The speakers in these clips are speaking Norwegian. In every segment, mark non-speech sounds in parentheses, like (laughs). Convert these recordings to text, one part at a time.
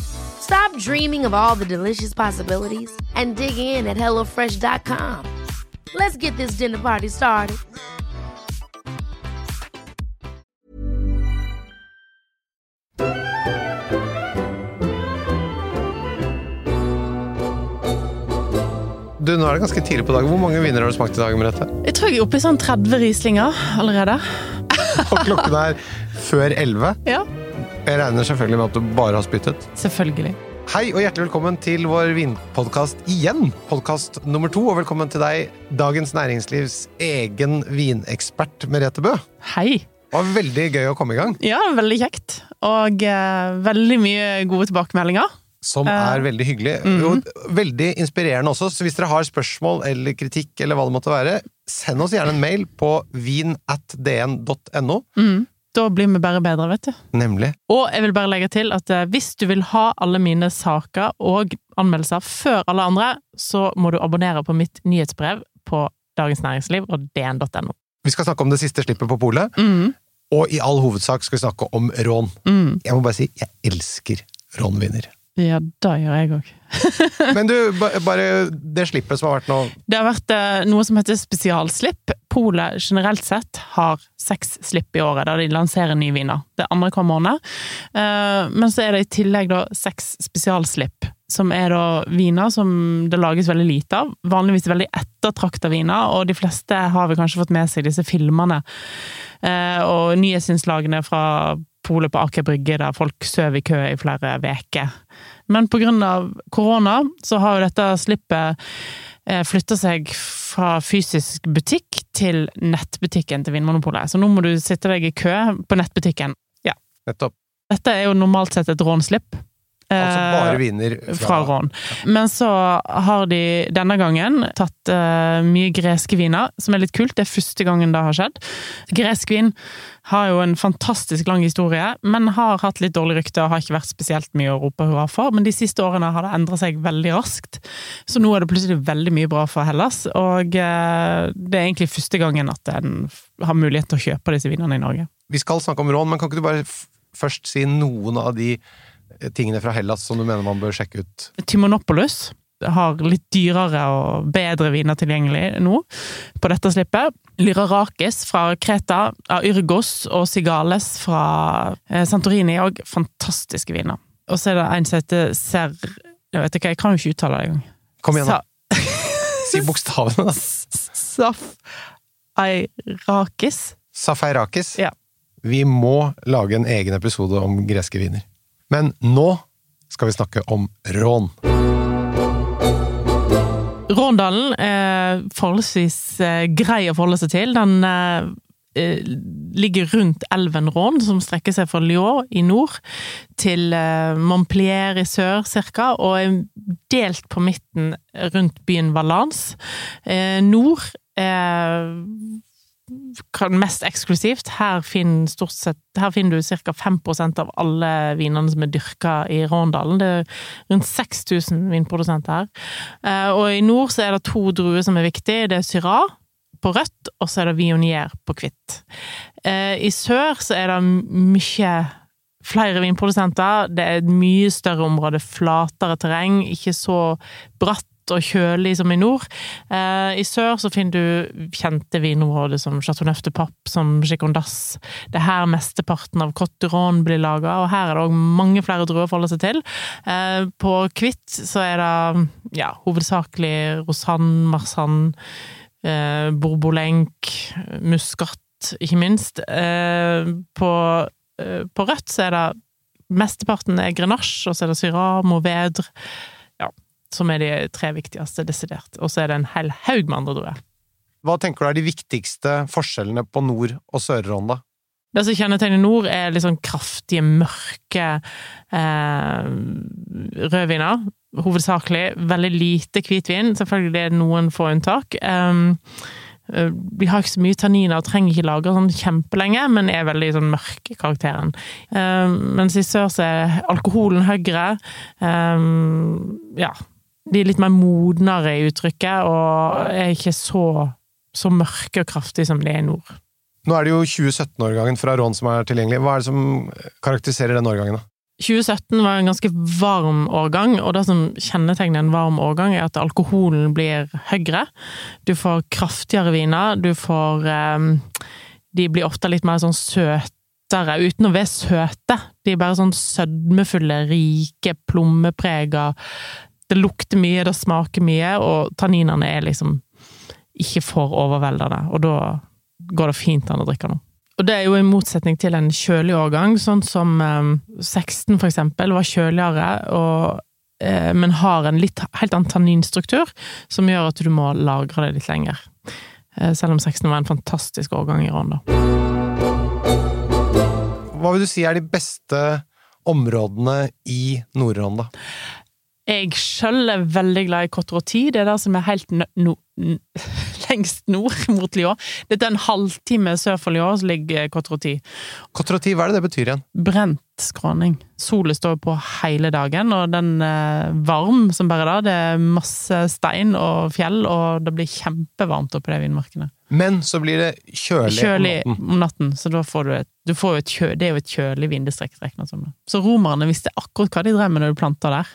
Stop dreaming of all the delicious possibilities and dig in at HelloFresh.com. Let's get this dinner party started. Du, Nå er det ganske tidlig på dagen. Hvor mange viner har du smakt i dag? Merete? Jeg tror jeg er oppe i sånn 30 Rieslinger allerede. Og klokken er før 11. Ja, Jeg regner selvfølgelig med at du bare har spyttet. selvfølgelig. Hei og hjertelig velkommen til vår vinpodkast igjen. Podkast nummer to. Og velkommen til deg, Dagens Næringslivs egen vinekspert Merete Bø. Hei. Det var veldig gøy å komme i gang. Ja, veldig kjekt. Og eh, veldig mye gode tilbakemeldinger. Som er veldig hyggelig. Og veldig inspirerende også. Så hvis dere har spørsmål eller kritikk, eller hva det måtte være, send oss gjerne en mail på vin.dn.no. Da blir vi bare bedre, vet du. Nemlig. Og jeg vil bare legge til at eh, hvis du vil ha alle mine saker og anmeldelser før alle andre, så må du abonnere på mitt nyhetsbrev på Dagens Næringsliv og dn.no. Vi skal snakke om det siste slippet på polet. Og i all hovedsak skal vi snakke om rån. Jeg må bare si jeg elsker rånviner. Ja, det gjør jeg òg. (laughs) Men du, bare det slippet som har vært nå Det har vært eh, noe som heter spesialslipp. Polet generelt sett har seks slipp i året, der de lanserer nye viner. Det er hver måned. Eh, men så er det i tillegg da seks spesialslipp, som er da viner som det lages veldig lite av. Vanligvis veldig ettertrakta viner, og de fleste har vel kanskje fått med seg disse filmene eh, og nyhetsinnslagene fra polet på Aker Brygge, der folk sover i kø i flere uker. Men av korona så har jo dette slippet eh, flytta seg fra fysisk butikk til nettbutikken til Vinmonopolet. Så nå må du sitte deg i kø på nettbutikken. Ja. nettopp. Dette er jo normalt sett et rånslipp. Altså Eh, bare viner fra, fra rån. Men så har de denne gangen tatt uh, mye greske viner, som er litt kult. Det er første gangen det har skjedd. Gresk vin har jo en fantastisk lang historie, men har hatt litt dårlig rykte og har ikke vært spesielt mye å rope hurra for. Men de siste årene har det endret seg veldig raskt, så nå er det plutselig veldig mye bra for Hellas. Og uh, det er egentlig første gangen at en har mulighet til å kjøpe disse vinene i Norge. Vi skal snakke om rån, men kan ikke du bare først si noen av de eh, tingene fra Hellas som du mener man bør sjekke ut? Timonopolis har litt dyrere og bedre viner tilgjengelig nå på dette slippet. Lyrarakis fra Kreta, Ayrgos og Sigales fra eh, Santorini òg fantastiske viner. Og så er det en som heter Ser... Jeg vet ikke, jeg kan jo ikke uttale det engang. Kom igjen, da. Si bokstavene, da. (laughs) Saf Safairakis. Safeirakis. Ja. Vi må lage en egen episode om greske viner. Men nå skal vi snakke om rån. Råndalen er forholdsvis eh, grei å forholde seg til. Den eh, eh, ligger rundt elven Rån, som strekker seg fra Lyon i nord til eh, Montpellier i sør, cirka, og er delt på midten rundt byen Valence. Nord er mest eksklusivt. Her finner, sett, her finner du ca. 5% av alle vinene som er dyrka i Råndalen. Det er rundt 6000 vinprodusenter her. Eh, Og i nord så er det to druer som er viktige. Det er Syrah på rødt, og så er det Vionier på hvitt. Eh, I sør så er det mye flere vinprodusenter. Det er et mye større område, flatere terreng, ikke så bratt og kjølig som i nord. Eh, I sør så finner du kjente vinområder som Chateau Neuf de Pape, som Chicondas. Det er her mesteparten av d'Iron blir laga, og her er det òg mange flere druer å forholde seg til. Eh, på hvitt så er det ja, hovedsakelig Rosanne, Marsanne, eh, Bourbolenk, Muscat, ikke minst. Eh, på, eh, på rødt så er det Mesteparten er Grenache, og så er det Syrah, Mourvedre, ja, som er de tre viktigste, desidert. Og så er det en hel haug med andre druer. Hva tenker du er de viktigste forskjellene på Nord- og Sør-Rån. Det som kjennetegner nord, er litt sånn kraftige, mørke eh, rødviner. hovedsakelig. Veldig lite hvitvin. Selvfølgelig det er noen få unntak. Um, vi har ikke så mye tanniner og trenger ikke lagre sånn kjempelenge, men er veldig sånn mørk i karakteren. Um, mens i sør så er alkoholen høyere. Um, ja. De er litt mer modnere i uttrykket, og er ikke så, så mørke og kraftige som de er i nord. Nå er det jo 2017-årgangen fra Rån som er tilgjengelig. Hva er det som karakteriserer den årgangen? da? 2017 var en ganske varm årgang, og det som kjennetegner en varm årgang, er at alkoholen blir høyere. Du får kraftigere viner, du får um, De blir ofte litt mer sånn søtere, uten å være søte. De er bare sånn sødmefulle, rike, plommeprega. Det lukter mye, det smaker mye, og tanninene er liksom ikke for overveldende. Og da går det fint an å drikke noe. Og det er jo i motsetning til en kjølig årgang, sånn som eh, 16 for eksempel, var kjøligere, og, eh, men har en litt, helt annen tanninstruktur, som gjør at du må lagre det litt lenger. Eh, selv om 16 var en fantastisk årgang i Rån, da. Hva vil du si er de beste områdene i Nord-Rån, da? Jeg sjøl er veldig glad i Cotroti. Det er det som er helt no (laughs) lengst nord mot Lyon. Dette er en halvtime sør for Lyon, så ligger Cotroti. Cotroti, hva er det det betyr igjen? Brent skråning. Solen står på hele dagen, og den er varm som bare da. Det er masse stein og fjell, og det blir kjempevarmt oppi de vindmarkene. Men så blir det kjølig, kjølig om natten. om natten, så da får du et, du får et kjø, Det er jo et kjølig vindestrekk, regnet som. det. Så romerne visste akkurat hva de drev med når de planta der.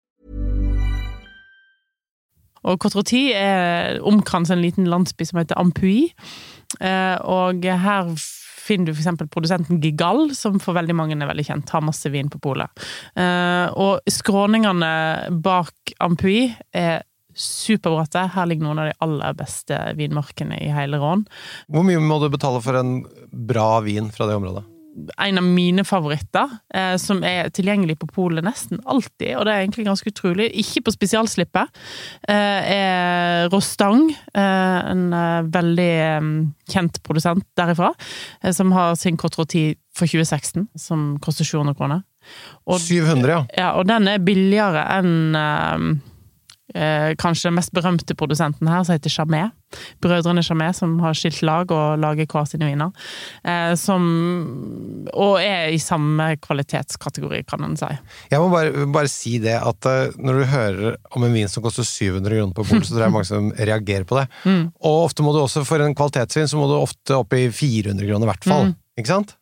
Og Cotroti er omkranset en liten landsby som heter Ampuy. Eh, og her finner du eksempel produsenten Gigal, som for veldig mange er veldig kjent, har masse vin på polet. Eh, og skråningene bak Ampuy er superbratte. Her ligger noen av de aller beste vinmarkene i hele Rån. Hvor mye må du betale for en bra vin fra det området? En av mine favoritter, eh, som er tilgjengelig på polet nesten alltid, og det er egentlig ganske utrolig, ikke på spesialslippet, eh, er Rostang, eh, en eh, veldig eh, kjent produsent derifra, eh, som har sin Cotroti for 2016, som koster 700 kroner. Og, 700, ja. ja, og den er billigere enn kanskje den mest berømte produsenten her, som heter Chamet. Brødrene Chamet, som har skilt lag og lager hver sine viner. Eh, som Og er i samme kvalitetskategori, kan en si. Jeg må bare, bare si det at eh, når du hører om en vin som koster 700 kroner på bordet, så tror jeg mange som reagerer på det. (laughs) Og ofte må du også, for en kvalitetsvin, så må du ofte opp i 400 kroner i hvert fall. Ikke sant?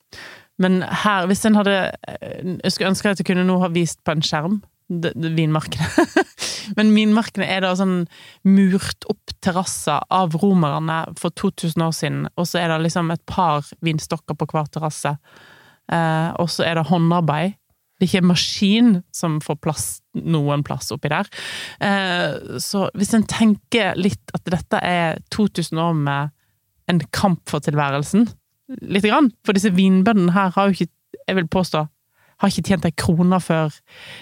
Men her, hvis en hadde eh, Jeg skulle ønske at jeg kunne nå ha vist på en skjerm vinmarkene. (laughs) Men vinmarkene er da sånn murt opp terrasser av romerne for 2000 år siden, og så er det liksom et par vinstokker på hver terrasse. Eh, og så er det håndarbeid. Det er ikke en maskin som får plass noen plass oppi der. Eh, så hvis en tenker litt at dette er 2000 år med en kamp for tilværelsen, lite grann For disse vinbøndene her har jo ikke, jeg vil påstå, har ikke tjent ei krone før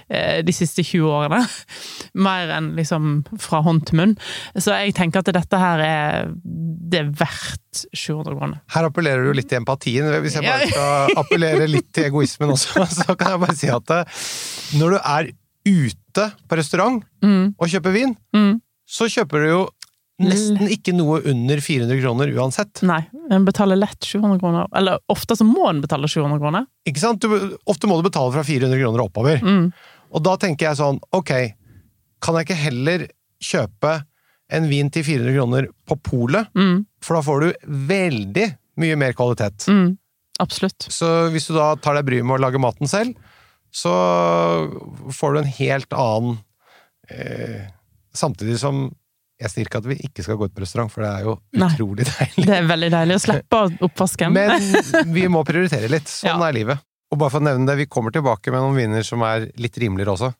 eh, de siste 20 årene. (laughs) Mer enn liksom fra hånd til munn. Så jeg tenker at dette her er Det er verdt 700 kroner. Her appellerer du litt til empatien. Hvis jeg bare skal (laughs) appellere litt til egoismen også, (laughs) så kan jeg bare si at eh, når du er ute på restaurant Mm. og kjøper vin, Mm. så kjøper du jo nesten ikke noe under 400 kroner uansett. Nei, en betaler lett 700 kroner. Eller ofte så må en betale 700 kroner. Ikke sant? Du, ofte må du betale fra 400 kroner og oppover. Mm. Og da tenker jeg sånn, ok, kan jeg ikke heller kjøpe en vin til 400 kroner på polet? Mm. For da får du veldig mye mer kvalitet. Mm. Absolutt. Så hvis du da tar deg bryet med å lage maten selv, så får du en helt annen eh, Samtidig som jeg sier ikke at vi ikke skal gå ut på restaurant, for det er jo Nei. utrolig deilig. Det er veldig deilig å slippe oppvasken. Men vi må prioritere litt. Sånn Ja. er livet. Og bare for å nevne det, vi kommer tilbake med noen viner som er litt rimeligere også.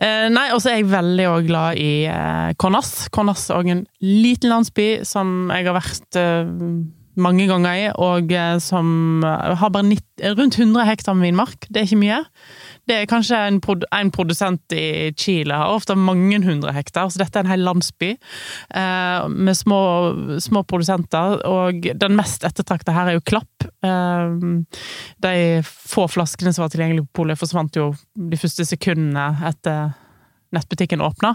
Eh, nei, og så er jeg veldig glad i eh, Cornas. Cornas er også en liten landsby som jeg har vært eh, mange ganger i, og eh, som har bare 90, rundt 100 hektar med vinmark. Det er ikke mye. Det er kanskje en, prod en produsent i Chile har ofte mange hundre hektar, så dette er en hel landsby eh, med små, små produsenter. Og den mest ettertrakta her er jo Klapp. Eh, de få flaskene som var tilgjengelige på polet, forsvant jo de første sekundene etter nettbutikken åpna.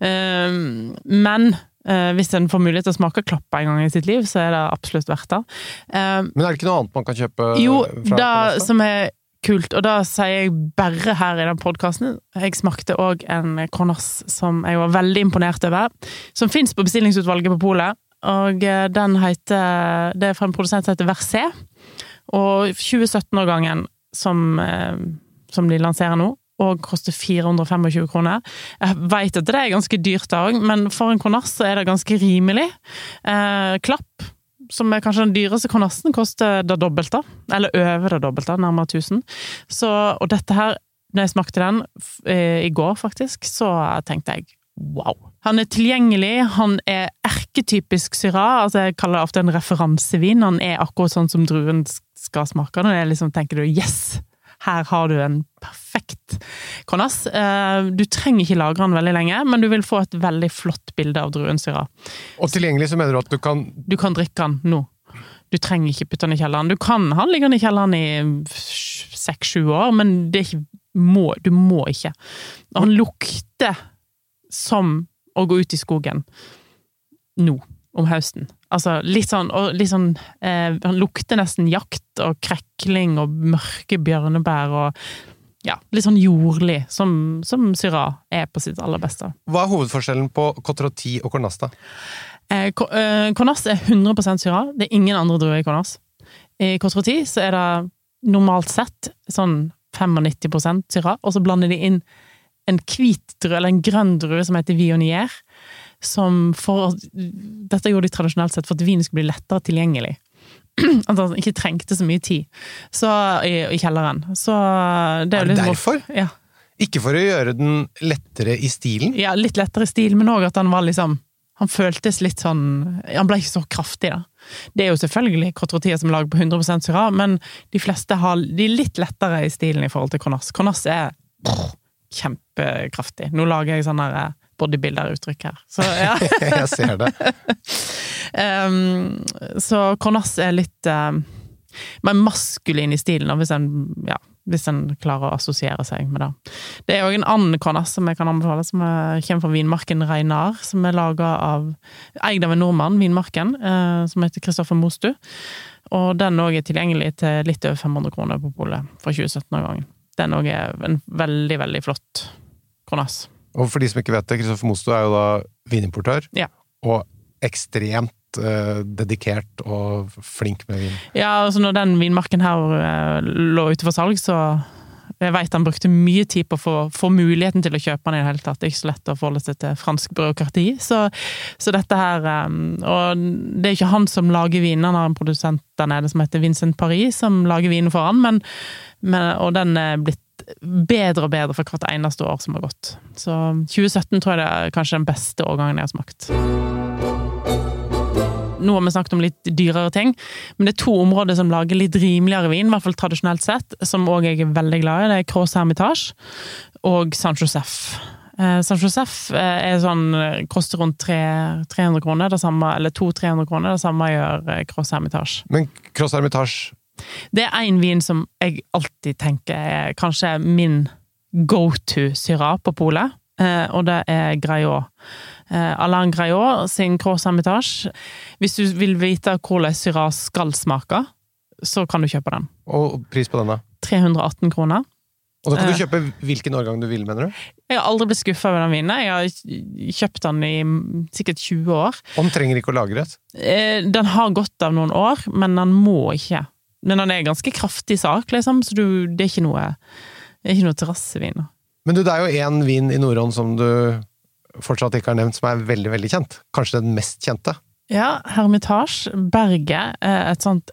Eh, men eh, hvis en får mulighet til å smake klappa en gang i sitt liv, så er det absolutt verdt det. Eh, Men er det ikke noe annet man kan kjøpe? jo, fra det Cornassa? som er kult, og da sier jeg bare her i den podkasten Jeg smakte òg en Cornas som jeg var veldig imponert over, som fins på bestillingsutvalget på polet. Og eh, den heter Det er fra en produsent som heter Versé. Og 2017-årgangen som, eh, som de lanserer nå, og koster 425 kroner. Jeg veit at det er ganske dyrt òg, men for en konass er det ganske rimelig. Eh, klapp som er kanskje den dyreste konassen, koster det dobbelte. Eller over det dobbelte, nærmere 1000. Så, og dette her, når jeg smakte den eh, i går, faktisk, så tenkte jeg wow. Han er tilgjengelig, han er erketypisk Syrah. Altså jeg kaller det ofte en referansevin. Han er akkurat sånn som druen skal smake. Når jeg liksom tenker du yes! Her har du en perfekt Cornas. Eh, Du trenger ikke lagre den veldig lenge, men du vil få et veldig flott bilde av druensyra. Og tilgjengelig så mener du at du kan Du kan drikke den nå. Du trenger ikke putte den i kjelleren. Du kan ha den liggende i kjelleren i seks-sju år, men det er ikke må, du må ikke. Og han lukter som å gå ut i skogen nå, om høsten. Altså litt sånn, og litt sånn eh, Han lukter nesten jakt og krekling og mørke bjørnebær og ja, litt sånn jordlig, som, som Syrah er på sitt aller beste. Hva er hovedforskjellen på Cotroti og Cornasta? Eh, eh, Cornas er 100% Syrah. Det er ingen andre druer i Cornas. I Cotroti så er det normalt sett sånn 95% Syrah, og så blander de inn en hvit drue, eller en grønn drue, som heter Vionier. Som for Dette gjorde de tradisjonelt sett for at vinen skulle bli lettere tilgjengelig. (clears throat) At han ikke trengte så mye tid så, i, i kjelleren. Så det er Er det liksom derfor? Ja. Ikke for å gjøre den lettere i stilen? ja, litt lettere i stil, men òg at han var liksom Han føltes litt sånn Han ble ikke så kraftig, da. Det er jo selvfølgelig Cotrotia som er laget på 100% Syrah, men de fleste har de er litt lettere i stilen i forhold til Cornas. Cornas er brr, kjempekraftig. Nå lager jeg sånn der eh, bodybuilder-uttrykk her. Så ja. (laughs) Jeg ser det. Um, så Cornas er litt um, mer maskulin i stilen, hvis en, ja, hvis en klarer å assosiere seg med det. Det er òg en annen Cornas som jeg kan anbefale, som er, kommer fra vinmarken Reinar, som er laga av Eid av en nordmann, Vinmarken, uh, som heter Kristoffer Mostu. Og den òg er tilgjengelig til litt over 500 kroner på polet fra 2017-årgangen. Den òg er en veldig, veldig flott Cornas. Og for de som ikke vet det, Kristoffer Mosto er jo da vinimportør, Ja. og ekstremt eh, dedikert og flink med vin. Ja, altså når den vinmarken her eh, lå ute for salg, så jeg vet han brukte mye tid på å få, få muligheten til å kjøpe den i det hele tatt. Det er ikke så lett å forholde seg til fransk byråkrati. Så, så dette her eh, Og det er ikke han som lager vinen, han har en produsent der nede som heter Vincent Paris, som lager vinen for han, men, men, og den er blitt bedre og bedre for hvert eneste år som har gått. Så 2017 tror jeg det er kanskje den beste årgangen jeg har smakt. nå har vi snakket om litt dyrere ting, men det er to områder som lager litt rimeligere vin, i hvert fall tradisjonelt sett, som òg jeg er veldig glad i. Det er Cross Hermitage og San Josef. Eh, San Josef eh, sånn, eh, koster rundt tre- 300 kroner, det samme, eller 200-300 kroner. Det samme gjør eh, Cross Hermitage. Men Cross Hermitage Det er én vin som jeg alltid tenker er kanskje min go to syra på polet, eh, og det er Graiot. Eh, Alain Graillot sin Croix Hermitage. Hvis du vil vite hvordan syra skal smake, så kan du kjøpe den. og pris på den, da? 318 kroner. Og da kan du Eh. kjøpe hvilken årgang du vil, mener du? Jeg har aldri blitt skuffa over den vinen. Jeg har kjøpt den i sikkert 20 år. Og den trenger ikke å lagres. Den har gått av noen år, men den må ikke. Men han er ganske kraftig sak, liksom, så du, det er ikke noe, det er ikke noe terrassevin. Men du, det er jo én vin i Nordhånd som du fortsatt ikke har nevnt, som er veldig, veldig kjent. Kanskje den mest kjente. Ja, Hermitage, berget, eh, et sånt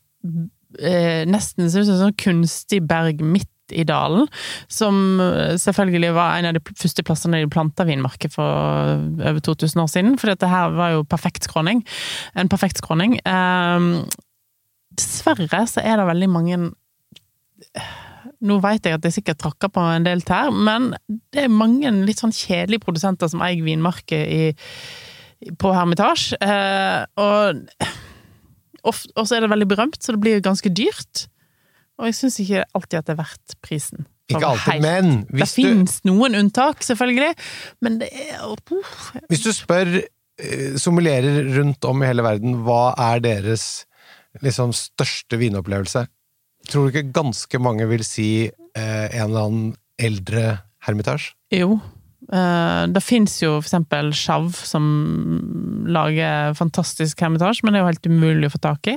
eh, nesten ser ut som et sånt kunstig berg midt i dalen, som eh, selvfølgelig var en av de første plassene i plantavinmarkedet for over 2000 år siden, for dette her var jo perfekt skråning. En perfekt skråning. Eh, dessverre så er det veldig mange nå vet jeg at jeg sikkert tråkker på en del tær, men det er mange litt sånn kjedelige produsenter som eier vinmarker i, på Hermitage. Eh, og, og så er det veldig berømt, så det blir ganske dyrt. Og jeg syns ikke alltid at det er verdt prisen. Ikke alltid, helt- men Det du, finnes noen unntak, selvfølgelig, men det er hvis du spør sommulerer sommelierer rundt om i hele verden hva er deres liksom største vinopplevelse, tror du ikke ganske mange vil si eh, en eller annen eldre hermitasj? Jo. Eh, det fins jo for eksempel Chav, som lager fantastisk hermitasje, men det er jo helt umulig å få tak i.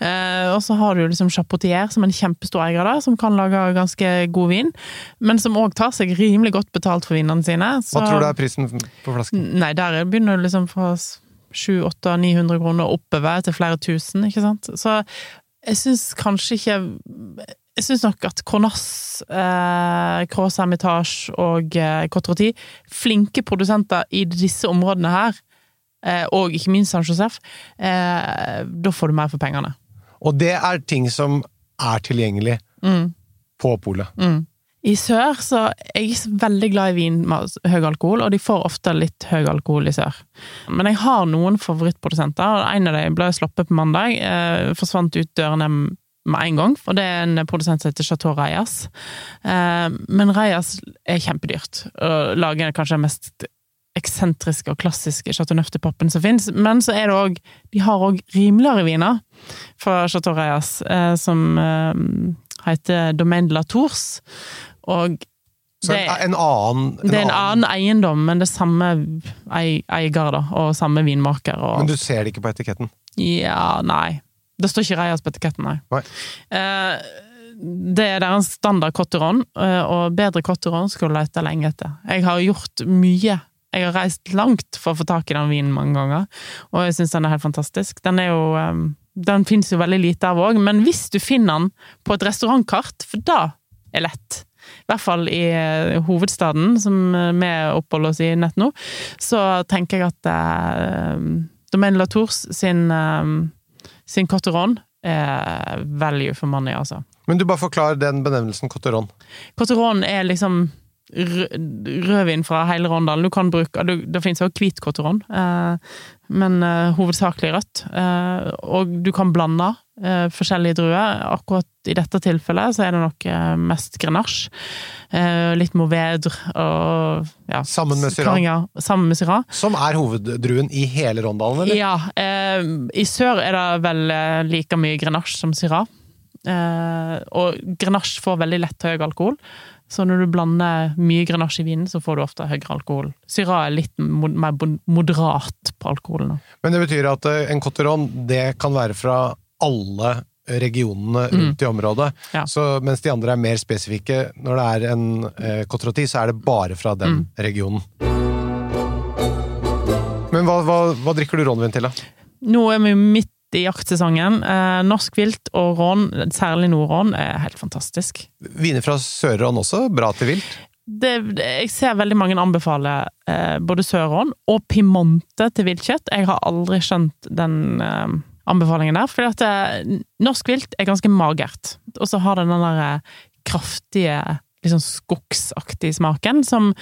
Eh, og så har du liksom Chapotier, som er en kjempestor eier der, som kan lage ganske god vin, men som òg tar seg rimelig godt betalt for vinene sine. Så, Hva tror du er prisen på flasken? Nei, der begynner det liksom fra 700-800-900 kroner oppover til flere tusen, ikke sant. Så jeg syns kanskje ikke Jeg syns nok at Cornas, eh, Cross Hermitage og eh, Cotroti, flinke produsenter i disse områdene her, eh, og ikke minst San Josef, eh, da får du mer for pengene. Og det er ting som er tilgjengelig Mm. på polet. Mm. I sør så er jeg veldig glad i vin med høy alkohol, og de får ofte litt høy alkohol i sør. Men jeg har noen favorittprodusenter, og en av dem ble sluppet på mandag. Eh, forsvant ut dørene med en gang, og det er en produsent som heter Chateau Reyas. Eh, men Reyas er kjempedyrt, og lager kanskje den mest eksentriske og klassiske Chateau Neuf-poppen som fins, men så er det òg De har òg rimeligere viner fra Chateau Reyas, eh, som eh, heter Domaine de la Tours. Og Så det, en annen, det er en annen eiendom, men det er samme eier, da, og samme vinmaker. Og, Men du ser det ikke på etiketten. Ja, nei. Det står ikke Reias på etiketten, nei. Nei. Eh, det er deres standard cotteron, eh, og bedre cotteron skulle du lete lenge etter. Jeg har gjort mye. Jeg har reist langt for å få tak i den vinen mange ganger, og jeg syns den er helt fantastisk. Den er jo eh, Den fins jo veldig lite av òg, men hvis du finner den på et restaurantkart, for da er lett. I hvert fall i eh, hovedstaden, som eh, vi oppholder oss i nett nå, så tenker jeg at eh, Domaine Latours sin, eh, sin cotteron er value for money, altså. Men du bare forklar den benevnelsen Cotteron. Cotteron er liksom rødvin fra hele Rondalen. Du kan bruke, du, det finnes også hvit cotteron, eh, men eh, hovedsakelig rødt. Eh, og du kan blande eh, forskjellige druer. Akkurat i dette tilfellet så er det nok eh, mest grenache. Eh, litt movedre og ja, Sammen med Syrah. Sammen med Syrah. Som er hoveddruen i hele Rondalen, eller? Ja. Eh, I sør er det vel eh, like mye grenache som Syrah. Eh, og grenache får veldig lett høy alkohol. Så når du blander mye grenasje i vinen, så får du ofte høyere alkohol. Syrah er litt mer moderat på alkoholen. Men det betyr at eh, en Cotteron, det kan være fra alle regionene rundt i området. Ja. Så mens de andre er mer spesifikke, når det er en eh, Kotroti, så er det bare fra den regionen. Men hva, hva, hva drikker du rånvin til, da? Nå er vi midt i jaktsesongen. Eh, norsk vilt og rån, særlig nordrån, er helt fantastisk. Viner fra Sør-Rån også? Bra til vilt? det, det- jeg ser veldig mange anbefale eh, både sørrån og pimonte til viltkjøtt. Jeg har aldri skjønt den, eh, anbefalingen der. For at eh, norsk vilt er ganske magert, og så har den den der eh, kraftige, sånn skogsaktige smaken som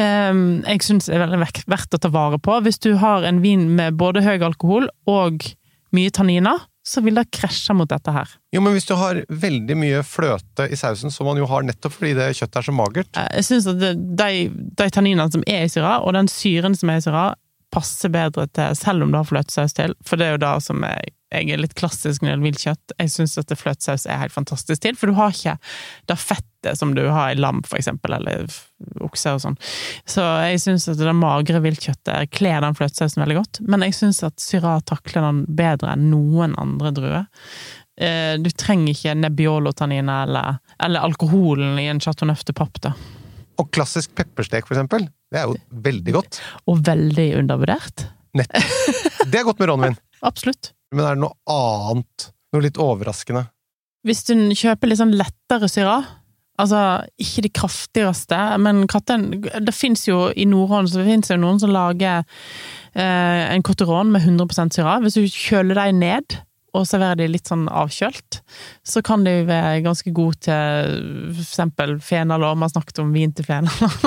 eh, jeg syns er veldig verdt å ta vare på. Hvis du har en vin med både høy alkohol og mye tanniner, så vil det krasje mot dette her. Jo, men hvis du har veldig mye fløte i sausen, som man jo har nettopp fordi det kjøttet er så magert Jeg syns at det, de, de tanninene som er i syra, og den syren som er i syra, passer bedre til, selv om du har fløtesaus til. For det er jo da som jeg, jeg er litt klassisk når det gjelder viltkjøtt. Jeg syns at fløtesaus er helt fantastisk til, for du har ikke det fettet som du har i lam, for eksempel, eller okse og sånn. Så jeg syns at det magre viltkjøttet kler den fløtesausen veldig godt, men jeg syns at syra takler den bedre enn noen andre druer. Eh, Du trenger ikke Nebbiolo-tanniner eller, eller alkoholen i en Chateau Neuf de Pape, da. Og klassisk pepperstek, for eksempel, det er jo veldig godt. Og veldig undervurdert. Nettopp. Det er godt med rånvin. (laughs) Absolutt. Men er det noe annet? Noe litt overraskende? Hvis du kjøper litt sånn lettere syra, altså ikke de kraftigste, men katten Det fins jo i Nordhånd så finnes det jo noen som lager eh, en cotteron med 100% syra. Hvis du kjøler dem ned og serverer de litt sånn avkjølt, så kan de være ganske gode til eksempel fenalår. Vi har snakket om vin til fenalår.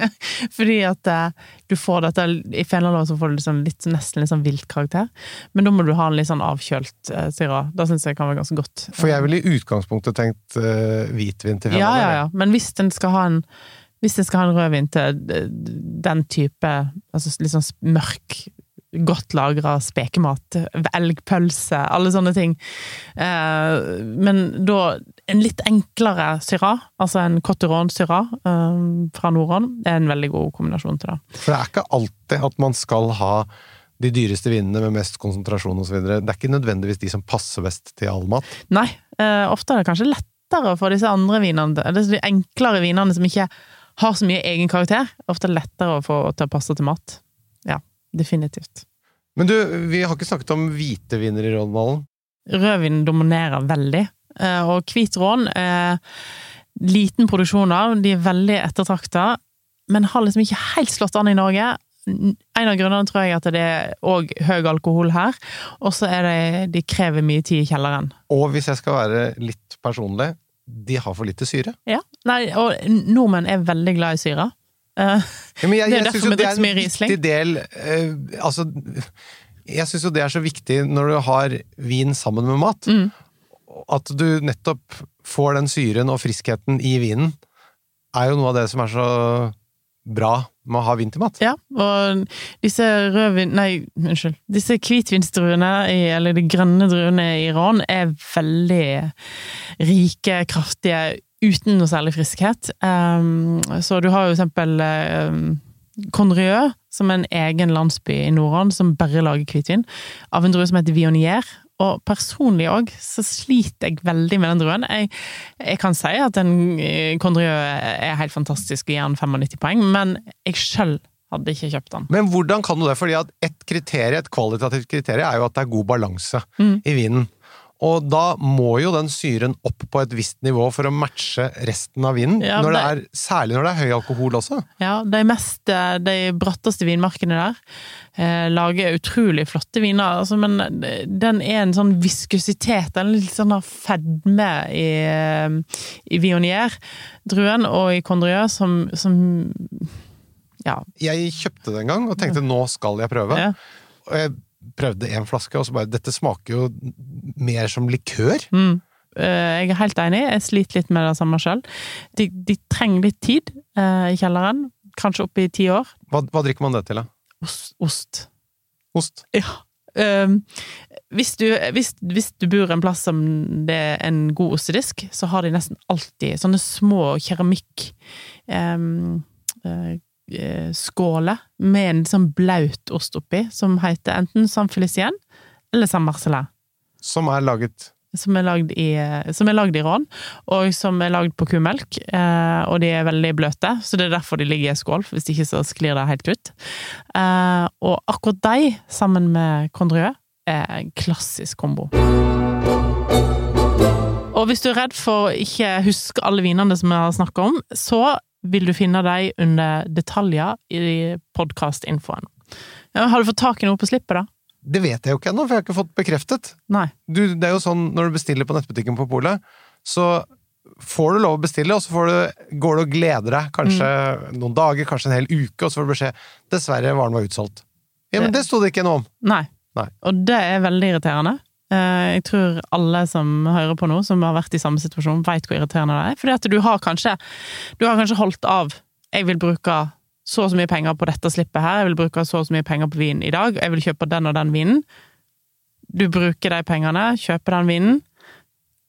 (laughs) Fordi at eh, du får dette I fenalår så får du liksom litt, nesten litt sånn vilt karakter. Men da må du ha en litt sånn avkjølt eh, syra. Da syns jeg kan være ganske godt. For jeg ville i utgangspunktet tenkt eh, hvitvin til fenalår. ja, ja. ja. Men hvis den skal ha en hvis den skal ha en rødvin til eh, den type altså litt sånn mørk, godt lagra spekemat, elgpølse, alle sånne ting eh, Men da en litt enklere syrah, altså en cotteron-syrah eh, fra Nordhånd, er en veldig god kombinasjon til det. For det er ikke alltid at man skal ha de dyreste vinene med mest konsentrasjon osv. Det er ikke nødvendigvis de som passer best til all mat. Nei, eh, ofte er det kanskje lettere for disse andre vinene, eller de enklere vinene som ikke har så mye egen karakter, ofte lettere å få til å passe til mat. Definitivt. Men du, vi har ikke snakket om hvite viner i Rådmalen. Rødvin dominerer veldig, eh, og hvit rån er liten produksjon av, de er veldig ettertrakta, men har liksom ikke helt slått an i Norge. En av grunnene tror jeg at det er òg høy alkohol her, og så er det de krever mye tid i kjelleren. Og hvis jeg skal være litt personlig, de har for lite syre. Ja, Nei, og nordmenn er veldig glad i syre. Eh, Ja, men jeg, Det er derfor vi drikker er så mye Riesling. del uh, Altså, jeg syns jo det er så viktig når du har vin sammen med mat. Mm. At du nettopp får den syren og friskheten i vinen, er jo noe av det som er så bra med å ha vin til mat. Ja, og disse rødvin... Nei, unnskyld. Disse hvitvinsdruene, eller de grønne druene i Iran, er veldig rike, kraftige, uten noe særlig friskhet. Um, så du har jo eksempel um, Conrieux, som er en egen landsby i Nordhånd, som bare lager hvitvin, av en drue som heter Vionier. Og personlig òg, så sliter jeg veldig med den druen. Jeg, jeg kan si at en eh, er helt fantastisk og gir den 95 poeng, men jeg sjøl hadde ikke kjøpt den. Men hvordan kan du det? Fordi at et kriterie, et kvalitativt kriterium er jo at det er god balanse Mm. i vinen. Og da må jo den syren opp på et visst nivå for å matche resten av vinen. Ja, når det er, særlig når det er høy alkohol også. Ja, de mest, eh, de bratteste vinmarkene der eh, lager utrolig flotte viner, altså, men den er en sånn viskositet, en litt sånn fedme i, eh, i Vionier-druen og i Condrieu som, som ja, Jeg kjøpte det en gang og tenkte nå skal jeg prøve. ja. Og jeg prøvde en flaske, og så bare Dette smaker jo mer som likør. Mm. Eh, Jeg er helt enig, jeg sliter litt med det samme sjøl. De, de trenger litt tid eh, i kjelleren, kanskje opp i ti år. Hva, hva drikker man det til, da? Ost. ost. Ost? Ja. Um, hvis, du, hvis, hvis du bor en plass som det er en god ostedisk, så har de nesten alltid sånne små keramikk um, eh, eh, skåler med en sånn blaut ost oppi, som heter enten San Felicien eller San Marcelin. Som er laget Som er lagd i, som lagd i Rån, og som er lagd på kumelk. Eh, og de er veldig bløte, så det er derfor de ligger i skål, hvis ikke så sklir det helt ut. Eh, og akkurat de, sammen med Condrieu, er en klassisk kombo. Og hvis du er redd for å ikke huske alle vinene som vi har snakka om, så vil du finne dem under detaljer i podkastinfoen. Ja, har du fått tak i noe på slippet, da? Det vet jeg jo ikke ennå, for jeg har ikke fått bekreftet. Nei. Du, det er jo sånn når du bestiller på nettbutikken på polet, så får du lov å bestille, og så får du, går du og gleder deg kanskje noen dager, kanskje en hel uke, og så får du beskjed dessverre varen var utsolgt. Ja, men det sto det ikke noe om. Nei. Nei. Og det er veldig irriterende. Eh, Jeg tror alle som hører på nå, som har vært i samme situasjon, veit hvor irriterende det er. Fordi at du har kanskje, du har kanskje holdt av Jeg vil bruke så og så mye penger på dette slippet her, jeg vil bruke så og så mye penger på vin i dag, jeg vil kjøpe den og den vinen. Du bruker de pengene, kjøper den vinen.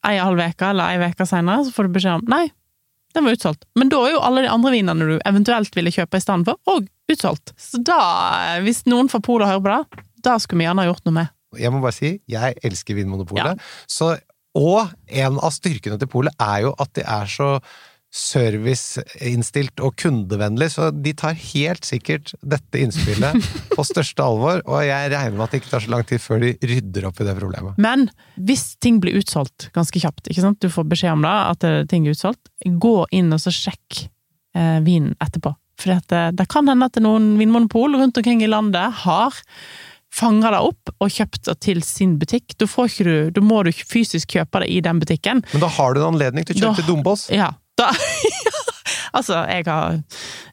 Ei halv uke eller ei uke seinere, så får du beskjed om nei, den var utsolgt. Men da er jo alle de andre vinene du eventuelt ville kjøpe i stedet for, òg utsolgt. Så da, hvis noen fra Polet hører på det, da skulle vi gjerne ha gjort noe med. Jeg må bare si, jeg elsker Vinmonopolet. Ja. Så, og en av styrkene til Polet er jo at de er så serviceinnstilt og kundevennlig, så de tar helt sikkert dette innspillet (laughs) på største alvor, og jeg regner med at det ikke tar så lang tid før de rydder opp i det problemet. Men hvis ting blir utsolgt ganske kjapt, ikke sant? du får beskjed om det, at eh, ting er utsolgt, gå inn og så sjekk eh, vinen etterpå. For det, det kan hende at noen vinmonopol rundt omkring i landet har fanga det opp og kjøpt det til sin butikk. Da, du, da må du fysisk kjøpe det i den butikken. Men da har du en anledning til å kjøpe Da- til Dombås. Ja, da (laughs) Altså, jeg har,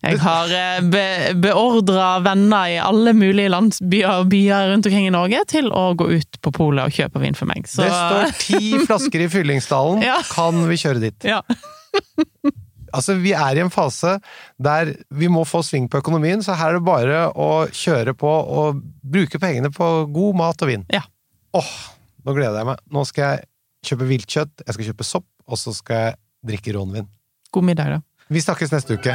jeg har eh, be, beordra venner i alle mulige landsbyer og byer rundt omkring i Norge til å gå ut på polet og kjøpe vin for meg. Så, Det står ti flasker i Fyllingsdalen, (laughs) Ja. kan vi kjøre dit? ja. (laughs) Altså, vi er i en fase der vi må få sving på økonomien, så her er det bare å kjøre på og bruke pengene på god mat og vin. Ja. Åh, nå gleder jeg meg. Nå skal jeg kjøpe viltkjøtt, jeg skal kjøpe sopp, og så skal jeg drikke rånvin. God middag, da. Vi snakkes neste uke.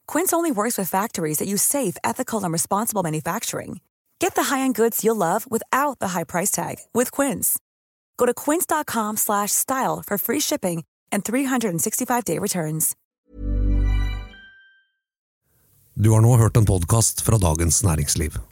Quince only works with factories that use safe, ethical, and responsible manufacturing. Get the high-end goods you'll love without the high price tag with Quince. Go to quince.com slash style for free shipping and 365-day returns. Du har nå hørt en podkast fra Dagens Næringsliv.